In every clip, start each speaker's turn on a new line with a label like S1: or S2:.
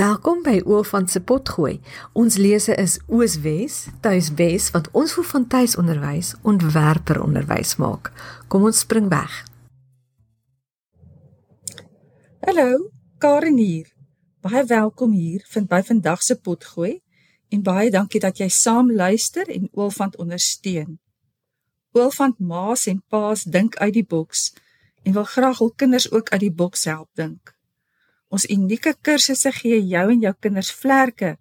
S1: Welkom by Oofant se potgooi. Ons lese is Ooswes, Tuiswes wat ons voel van tuisonderwys ontwerper onderwys maak. Kom ons spring weg.
S2: Hallo, Karen hier. Baie welkom hier vind by vandag se potgooi en baie dankie dat jy saam luister en Oofant ondersteun. Oofant ma's en pa's dink uit die boks en wil graag hul kinders ook uit die boks help dink. Ons unieke kursusse gee jou en jou kinders vlerke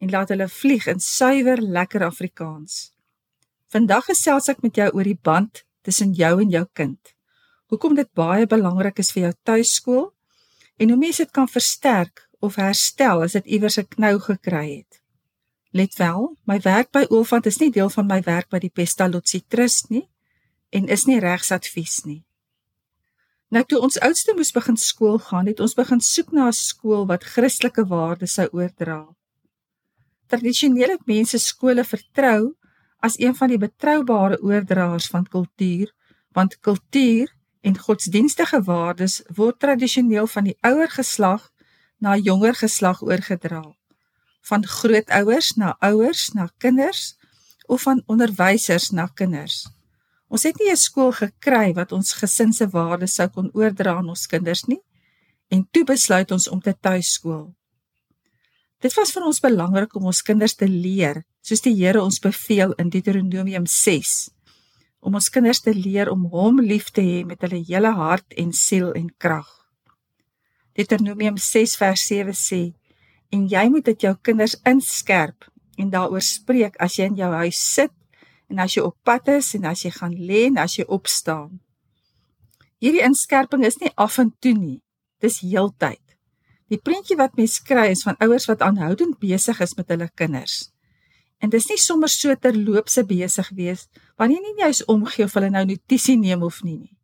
S2: en laat hulle vlieg in suiwer lekker Afrikaans. Vandag gesels ek met jou oor die band tussen jou en jou kind. Hoekom dit baie belangrik is vir jou tuiskool en hoe mense dit kan versterk of herstel as dit iewers 'n knou gekry het. Let wel, my werk by Olfant is nie deel van my werk by die Pestalozzi Trust nie en is nie regsadvies nie. Nou toe ons oudste moes begin skool gaan, het ons begin soek na 'n skool wat Christelike waardes sou oordra. Tradisionele mense skole vertrou as een van die betroubare oordraers van kultuur, want kultuur en godsdienstige waardes word tradisioneel van die ouer geslag na jonger geslag oorgedra. Van grootouers na ouers na kinders of van onderwysers na kinders. Ons het nie 'n skool gekry wat ons gesin se waardes sou kon oordra aan ons kinders nie en toe besluit ons om te tuiskool. Dit was vir ons belangrik om ons kinders te leer, soos die Here ons beveel in Deuteronomium 6, om ons kinders te leer om hom lief te hê met hulle hele hart en siel en krag. Deuteronomium 6 vers 7 sê: "En jy moet dit jou kinders inskerp en daaroor spreek as jy in jou huis sit en as jy op pad is en as jy gaan lê en as jy opstaan. Hierdie inskerping is nie af en toe nie. Dis heeltyd. Die prentjie wat mens kry is van ouers wat aanhoudend besig is met hulle kinders. En dis nie sommer so terloopse besig wees wanneer nie jy is omgee of hulle nou notisie neem of nie nie.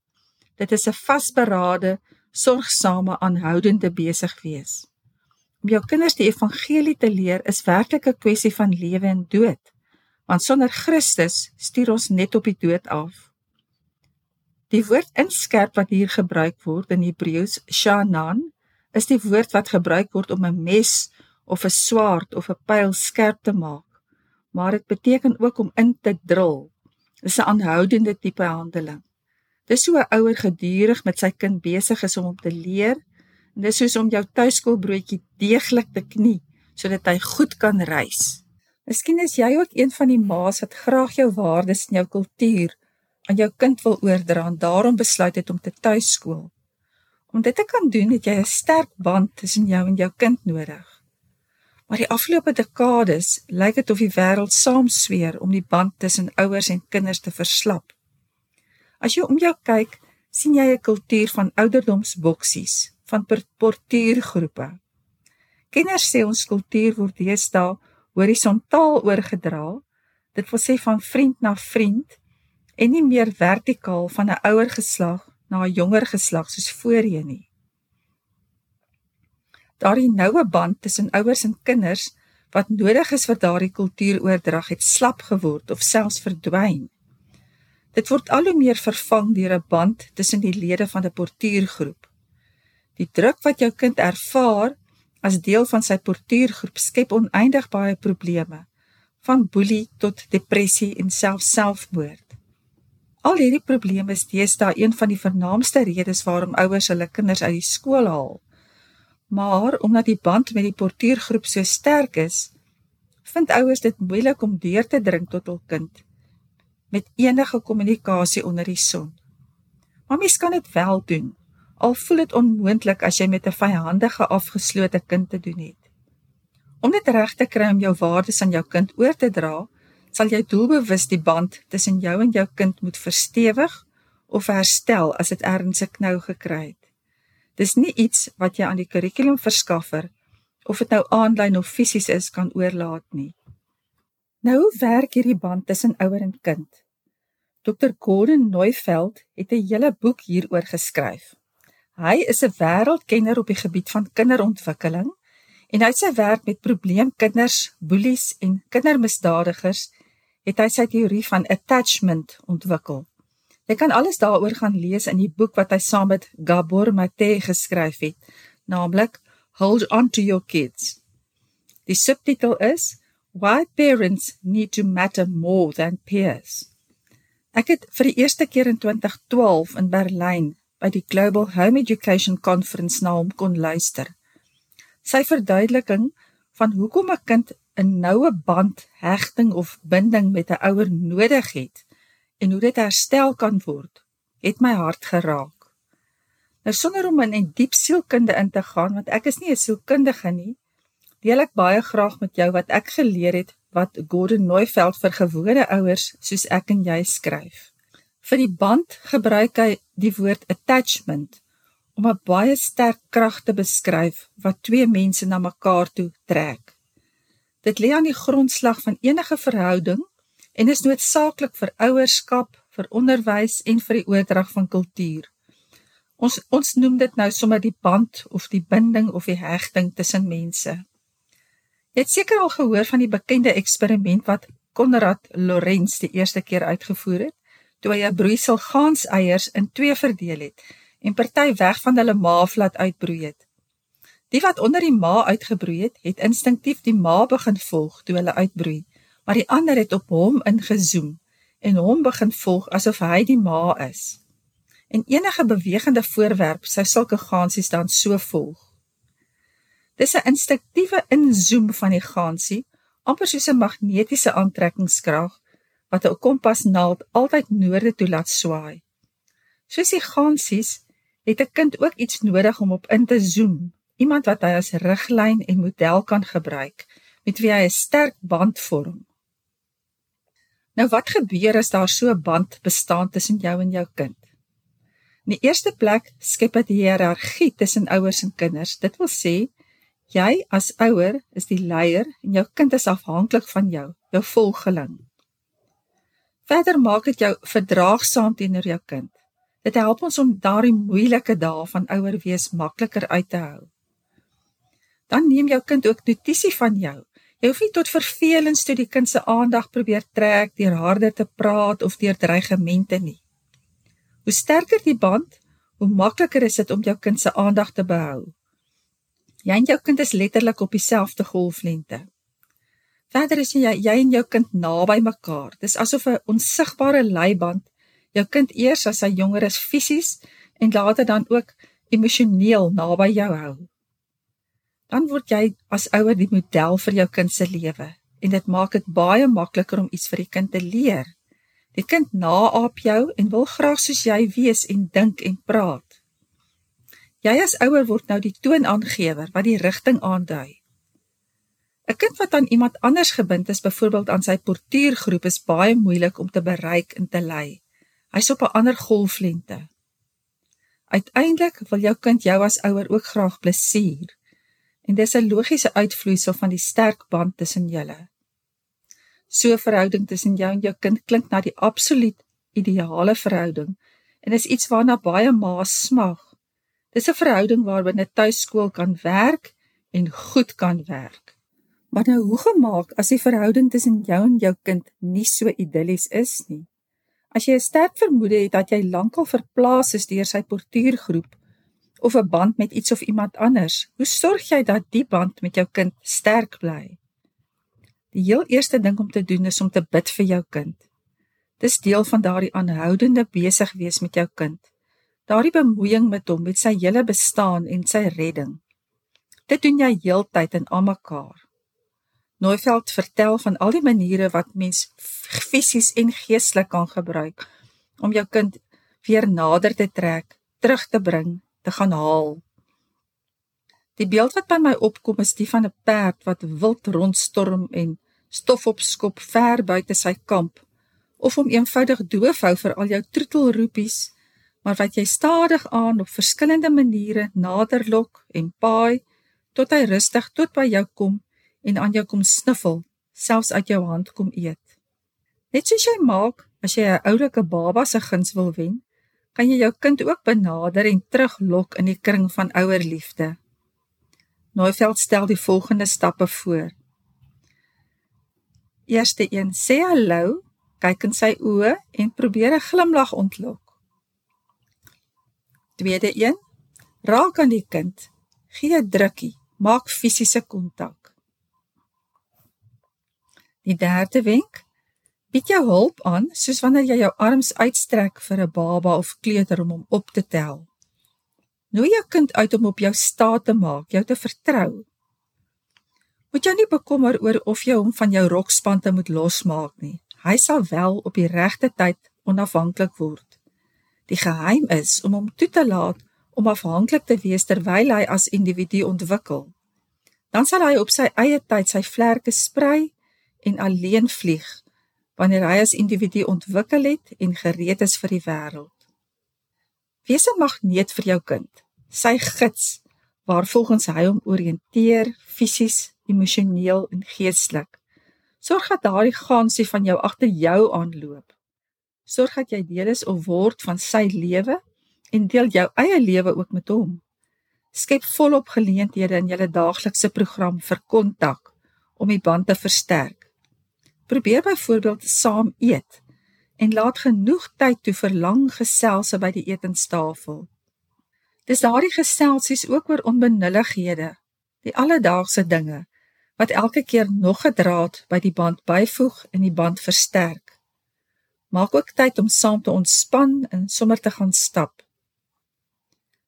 S2: Dit is 'n vasberade, sorgsame aanhoudende besig wees. Om jou kinders die evangelie te leer is werklik 'n kwessie van lewe en dood want sonder Christus stuur ons net op die dood af. Die woord inskerp wat hier gebruik word in Hebreëus shanan is die woord wat gebruik word om 'n mes of 'n swaard of 'n pyl skerp te maak. Maar dit beteken ook om in te dril. Dis 'n aanhoudende tipe handeling. Dis so 'n ouer gedurig met sy kind besig is om hom te leer. En dis soos om jou tuiskoolbroodjie deeglik te knie sodat hy goed kan reis. Miskien is jy ook een van die ma's wat graag jou waardes en jou kultuur aan jou kind wil oordra en daarom besluit het om te tuiskool. Om dit te kan doen, het jy 'n sterk band tussen jou en jou kind nodig. Maar die afgelope dekades lyk dit of die wêreld saamsweer om die band tussen ouers en kinders te verslap. As jy om jou kyk, sien jy 'n kultuur van ouderdomsboksies, van portuïergroepe. Kenners sê ons kultuur word deesdae horisontaal oorgedra. Dit wil sê van vriend na vriend en nie meer vertikaal van 'n ouer geslag na 'n jonger geslag soos voorheen nie. Daardie noue band tussen ouers en kinders wat nodig is vir daardie kultuuroordrag het slap geword of selfs verdwyn. Dit word al hoe meer vervang deur 'n band tussen die lede van 'n portuïergroep. Die druk wat jou kind ervaar as deel van sy portuïergroep skep oneindig baie probleme van boelie tot depressie en selfs selfmoord. Al hierdie probleme is deesdae een van die vernaamste redes waarom ouers hulle kinders uit die skool haal. Maar omdat die band met die portuïergroep so sterk is, vind ouers dit moeilik om deur te dring tot hul kind met enige kommunikasie onder die son. Maar mens kan dit wel doen al voel dit onmoontlik as jy met 'n vyandige afgeslote kind te doen het. Om dit reg te kry om jou waardes aan jou kind oor te dra, sal jy doelbewus die band tussen jou en jou kind moet verstewig of herstel as dit erns 'n knou gekry het. Dis nie iets wat jy aan die kurrikulumverskaffer of dit nou aanlyn of fisies is kan oorlaat nie. Nou hoe werk hierdie band tussen ouer en kind? Dr. Gordon Neufeld het 'n hele boek hieroor geskryf. Hy is 'n wêreldkenner op die gebied van kinderontwikkeling en hy sy werk met probleemkinders, boelies en kindermisdadigers het hy sy teorie van attachment ontwikkel. Jy kan alles daaroor gaan lees in die boek wat hy saam met Gabor Mate geskryf het, naamlik Hold on to your kids. Die subtitel is Why Parents Need to Matter More Than Peers. Ek het vir die eerste keer in 2012 in Berlyn by die Global Home Education Conference na hom kon luister. Sy verduideliking van hoekom 'n kind 'n noue band, hegting of binding met 'n ouer nodig het en hoe dit herstel kan word, het my hart geraak. Nou sonder om in 'n diep sielkunde in te gaan, want ek is nie 'n sielkundige nie, deel ek baie graag met jou wat ek geleer het wat Gordon Neufeld vir gewone ouers soos ek en jy skryf. Vir die band gebruik hy die woord attachment om 'n baie sterk krag te beskryf wat twee mense na mekaar toe trek. Dit lê aan die grondslag van enige verhouding en is noodsaaklik vir ouerskap, vir onderwys en vir die oordrag van kultuur. Ons ons noem dit nou sommer die band of die binding of die hegting tussen mense. Jy het seker al gehoor van die bekende eksperiment wat Konrad Lorenz die eerste keer uitgevoer het, toe hy 'n broeisel ganseiers in twee verdeel het en party weg van hulle maaf laat uitbroei het. Die wat onder die ma uitgebroei het, het instinktief die ma begin volg toe hulle uitbroei, maar die ander het op hom ingezoom en hom begin volg asof hy die ma is. En enige bewegende voorwerp sou sulke gansies dan so volg. Dis 'n instinktiewe inzoom van die gansie, amper soos 'n magnetiese aantrekkingskrag wat 'n kompasnaald altyd noorde toe laat swaai. Soos die gansies het 'n kind ook iets nodig om op in te zoom, iemand wat hy as riglyn en model kan gebruik, met wie hy 'n sterk band vorm. Nou wat gebeur as daar so 'n band bestaan tussen jou en jou kind? In die eerste plek skep dit hiërargie tussen ouers en kinders. Dit wil sê Jy as ouer is die leier en jou kind is afhanklik van jou, jou volgeling. Verder maak dit jou verdraagsaam teenoor jou kind. Dit help ons om daardie moeilike dae van ouer wees makliker uit te hou. Dan neem jou kind ook notisie van jou. Jy hoef nie tot vervelings toe die kind se aandag probeer trek deur harder te praat of deur dreigemente nie. Hoe sterker die band, hoe makliker is dit om jou kind se aandag te behou. Jy en jou kind is letterlik op dieselfde golflengte. Verder is jy jy en jou kind naby mekaar. Dis asof 'n onsigbare leiband jou kind eers as hy jonger is fisies en later dan ook emosioneel naby jou hou. Dan word jy as ouer die model vir jou kind se lewe en dit maak dit baie makliker om iets vir die kind te leer. Die kind naaap jou en wil graag soos jy wees en dink en praat. Jy as ouer word nou die toonaangewer wat die rigting aandui. 'n Kind wat aan iemand anders gebind is, byvoorbeeld aan sy portuïergroep, is baie moeilik om te bereik en te lei. Hy's op 'n ander golflengte. Uiteindelik wil jou kind jou as ouer ook graag plesier. En dis 'n logiese uitvloeisel van die sterk band tussen julle. So 'n verhouding tussen jou en jou kind klink na die absoluut ideale verhouding en is iets waarna baie ma's smag. Dis 'n verhouding waarbinne tuiskool kan werk en goed kan werk. Maar nou hoe gemaak as die verhouding tussen jou en jou kind nie so idillies is nie? As jy 'n sterk vermoede het dat jy lankal verplaas is deur sy portuïergroep of 'n band met iets of iemand anders, hoe sorg jy dat die band met jou kind sterk bly? Die heel eerste ding om te doen is om te bid vir jou kind. Dis deel van daardie aanhoudende besig wees met jou kind daardie bemoeiing met hom met sy hele bestaan en sy redding. Dit doen jy heeltyd en almekaar. Neufeld vertel van al die maniere wat mens fisies en geestelik kan gebruik om jou kind weer nader te trek, terug te bring, te gaan haal. Die beeld wat by my opkom is die van 'n perd wat wild rondstorm en stof opskop ver buite sy kamp of om eenvoudig doof hou vir al jou troetelroepies maar wat jy stadig aan op verskillende maniere nader lok en paai tot hy rustig tot by jou kom en aan jou kom sniffel, selfs uit jou hand kom eet. Net soos jy maak as jy 'n oulike baba se guns wil wen, kan jy jou kind ook benader en teruglok in die kring van ouer liefde. Neufeld stel die volgende stappe voor. Eerste een: sê hallo, kyk in sy oë en probeer 'n glimlag ontlok. Tweede een: Raak aan die kind. Gee 'n drukkie, maak fisiese kontak. Die derde wenk: bied jou hulp aan soos wanneer jy jou arms uitstrek vir 'n baba of kleuter om hom op te tel. Nooi jou kind uit om op jou staat te maak, jou te vertrou. Moet jou nie bekommer oor of jy hom van jou rokspante moet losmaak nie. Hy sal wel op die regte tyd onafhanklik word. Die geheim is om hom toe te laat om afhanklik te wees terwyl hy as individu ontwikkel. Dan sal hy op sy eie tyd sy vlerke sprei en alleen vlieg wanneer hy as individu ontwikkel het en gereed is vir die wêreld. Wees 'n magneet vir jou kind, sy gids waar volgens hy hom oriënteer fisies, emosioneel en geestelik. Sorg dat daardie gansie van jou agter jou aanloop. Sorg dat jy deel is of word van sy lewe en deel jou eie lewe ook met hom. Skep volop geleenthede in julle daaglikse program vir kontak om die band te versterk. Probeer byvoorbeeld saam eet en laat genoeg tyd toe vir lang geselse by die etenstafel. Dis daardie geselsies ook oor onbenullighede, die alledaagse dinge wat elke keer nog 'n draad by die band byvoeg en die band versterk. Maak ook tyd om saam te ontspan en sommer te gaan stap.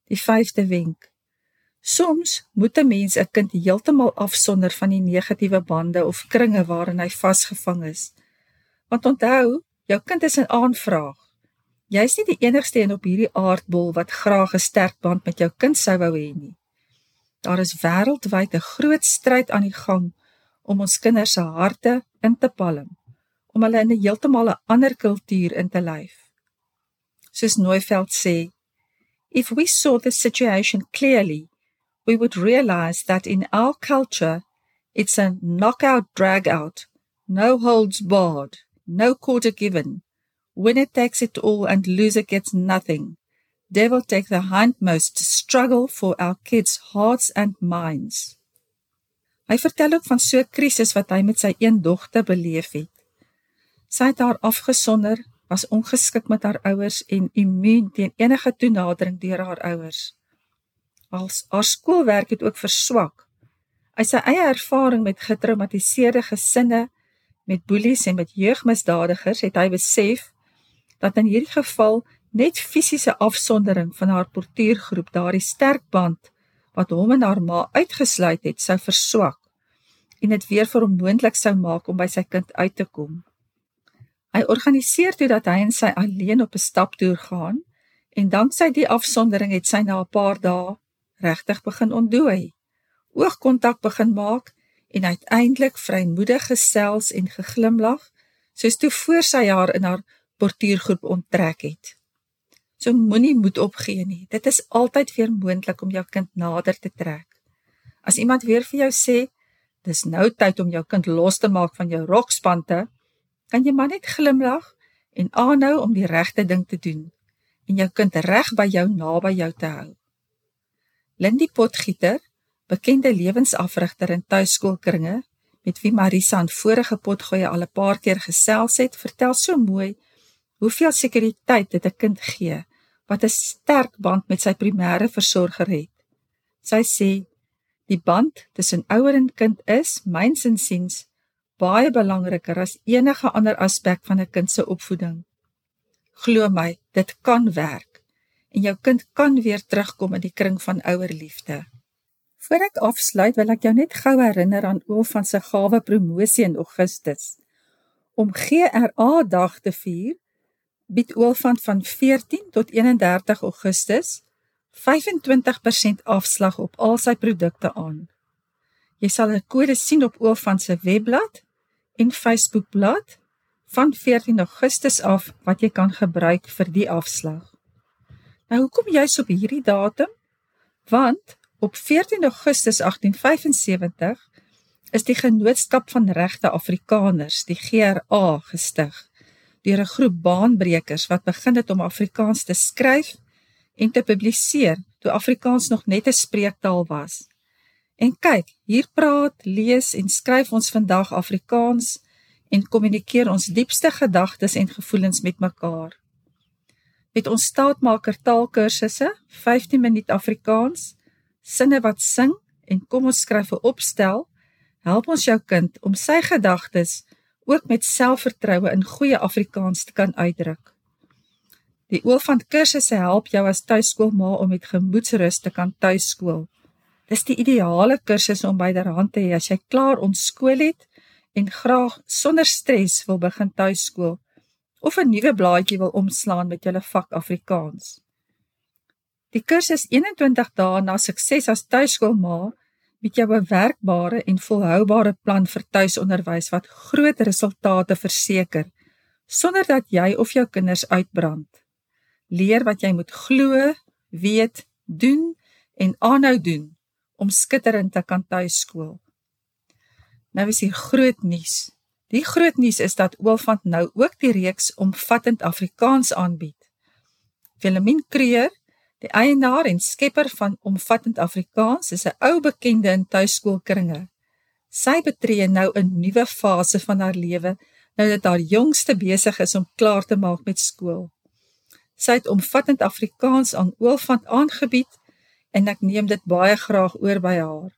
S2: Die 5de wenk Soms moet 'n mens 'n kind heeltemal afsonder van die negatiewe bande of kringe waarin hy vasgevang is. Want onthou, jou kind is 'n aanvraag. Jy's nie die enigste een op hierdie aardbol wat graag 'n sterk band met jou kind sou wou hê nie. Daar is wêreldwyd 'n groot stryd aan die gang om ons kinders se harte in te palm, om hulle in 'n heeltemal 'n ander kultuur in te lyf. Soos Neufeld sê, if we saw the situation clearly, we would realize that in our culture, it's a knockout drag out, no holds barred, no quarter given. Winner takes it all and loser gets nothing. Devil take the hindmost struggle for our kids' hearts and minds. Hy vertel ook van so 'n krisis wat hy met sy een dogter beleef het. Sy het haar afgesonder, was ongeskik met haar ouers en immuun teen enige toenadering deur haar ouers als haar skoolwerk het ook verswak. Sy eie ervaring met getraumatiseerde gesinne, met boelies en met jeugmisdadigers het hy besef dat in hierdie geval net fisiese afsondering van haar portuïergroep daardie sterk band wat hom en haar ma uitgesluit het sou verswak en dit weer vir hom moontlik sou maak om by sy kind uit te kom. Hy organiseer toe dat hy en sy alleen op 'n staptoer gaan en danksy die afsondering het sy na 'n paar dae regtig begin ontdooi. Oogkontak begin maak en uiteindelik vrymoedig gesels en geglimlag, soos toe voor sy haar in haar portuïergroep onttrek het. So moenie moed opgee nie. Dit is altyd weer moontlik om jou kind nader te trek. As iemand weer vir jou sê, dis nou tyd om jou kind los te maak van jou rokspante, kan jy maar net glimlag en aanhou om die regte ding te doen en jou kind reg by jou naby jou te hou. Lindy Potgieter, bekende lewensafrigter in tuiskoolkringe met wie Marisa aan vorige potgoeie al 'n paar keer gesels het, vertel so mooi hoeveel sekuriteit dit 'n kind gee wat 'n sterk band met sy primêre versorger het. Sy sê die band tussen ouer en kind is, myns insiens, baie belangriker as enige ander aspek van 'n kind se opvoeding. Glo my, dit kan werk en jou kind kan weer terugkom in die kring van ouerliefde. Voor ek afsluit, wil ek jou net gou herinner aan Oom van se gawe promosie in Augustus. Om GRA dag te vier, bied Oom van van 14 tot 31 Augustus 25% afslag op al sy produkte aan. Jy sal 'n kode sien op Oom van se webblad en Facebookblad van 14 Augustus af wat jy kan gebruik vir die afslag. Nou hoekom juist op hierdie datum? Want op 14 Augustus 1875 is die Genootskap van Regte Afrikaners, die GRA, gestig deur 'n groep baanbrekers wat begin het om Afrikaans te skryf en te publiseer toe Afrikaans nog net 'n spreektaal was. En kyk, hier praat, lees en skryf ons vandag Afrikaans en kommunikeer ons diepste gedagtes en gevoelens met mekaar met ons staatmaker taalkursusse, 15 minuut Afrikaans, sinne wat sing en kom ons skryf 'n opstel, help ons jou kind om sy gedagtes ook met selfvertroue in goeie Afrikaans te kan uitdruk. Die Olifant kursusse help jou as tuiskoolma om met gemoedsrus te kan tuiskool. Dis die ideale kursus om byderhand te hê as jy klaar ontskool het en graag sonder stres wil begin tuiskool of 'n nuwe blaadjie wil omslaan met julle vak Afrikaans. Die kursus 21 dae na sukses as tuiskoolma bied jou 'n werkbare en volhoubare plan vir tuisonderwys wat groot resultate verseker sonder dat jy of jou kinders uitbrand. Leer wat jy moet glo, weet, doen en aanhou doen om skitterend te kan tuiskool. Nou is hier groot nuus. Die groot nuus is dat Oulfant nou ook die reeks omvattend Afrikaans aanbied. Wilhelmine Creer Die eienaar en skepper van Omvattend Afrikaans is 'n ou bekende in tuiskoolkringe. Sy betree nou 'n nuwe fase van haar lewe nou dat haar jongste besig is om klaar te maak met skool. Sy het Omvattend Afrikaans aan Oulfant aangebied en ek neem dit baie graag oor by haar.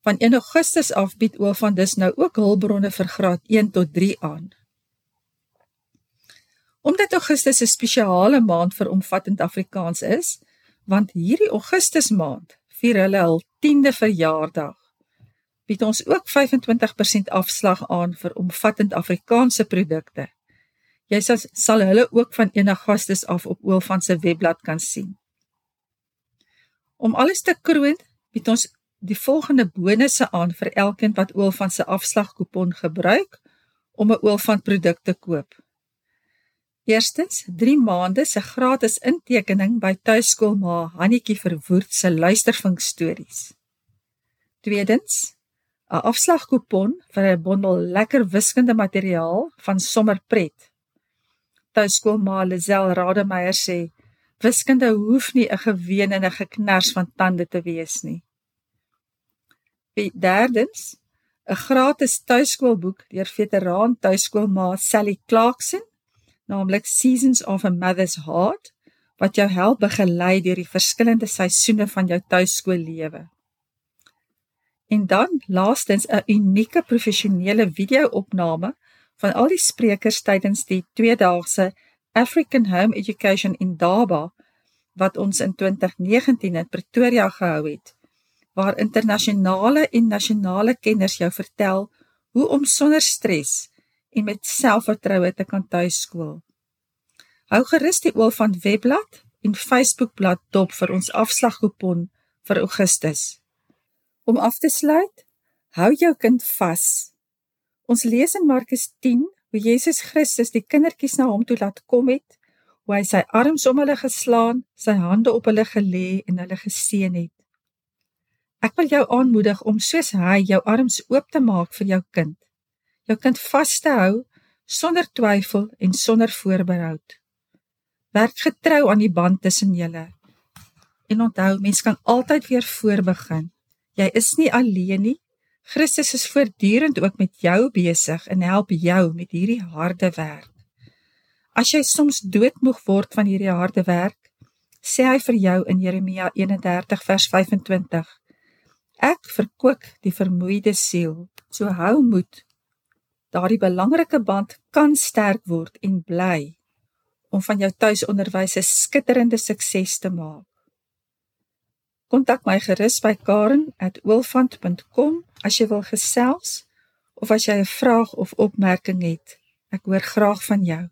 S2: Van 1 Augustus af bied Oulfant dus nou ook hulpbronne vir graad 1 tot 3 aan. Omdat Augustus 'n spesiale maand vir omvattend Afrikaans is, want hierdie Augustus maand vier hulle hul 10de verjaardag, bied ons ook 25% afslag aan vir omvattend Afrikaanse produkte. Jy sal, sal hulle ook van 1 Augustus af op Oulfan se webblad kan sien. Om alles te kroon, bied ons die volgende bonusse aan vir elkeen wat Oulfan se afslagkupon gebruik om 'n Oulfan produk te koop. Eerstens, 3 maande se gratis intekening by tuiskoolma Hannetjie Verwoerd se luistervink stories. Tweedens, 'n afslagkupon vir 'n bondel lekker wiskunde materiaal van Sommerpret. Tuiskoolma Lisel Rademeier sê, wiskunde hoef nie 'n geween en 'n geknars van tande te wees nie. Derdens, 'n gratis tuiskoolboek deur veteraan tuiskoolma Sally Clarkson naamlik Seasons of a Mother's Heart wat jou help begelei deur die verskillende seisoene van jou tuiskoollewe. En dan laastens 'n unieke professionele video-opname van al die sprekers tydens die tweedaagse African Home Education in Daba wat ons in 2019 in Pretoria gehou het waar internasionale en nasionale kenners jou vertel hoe om sonder stres en met selfvertroue te kan tuiskool. Hou gerus die oor van webblad en Facebookblad dop vir ons afslagkupon vir Augustus. Om af te sluit, hou jou kind vas. Ons lees in Markus 10 hoe Jesus Christus die kindertjies na hom toe laat kom het, hoe hy sy arms om hulle geslaan, sy hande op hulle gelê en hulle geseën het. Ek wil jou aanmoedig om soos hy jou arms oop te maak vir jou kind jou kind vas te hou sonder twyfel en sonder voorbehoud. Werk getrou aan die band tussen julle. En onthou, mens kan altyd weer voorbegin. Jy is nie alleen nie. Christus is voortdurend ook met jou besig en help jou met hierdie harde werk. As jy soms doodmoeg word van hierdie harde werk, sê hy vir jou in Jeremia 31 vers 25: Ek verkoop die vermoeide siel. So hou moed daardie belangrike band kan sterk word en bly om van jou tuisonderwys 'n skitterende sukses te maak. Kontak my gerus by karen@oulfant.com as jy wil gesels of as jy 'n vraag of opmerking het. Ek hoor graag van jou.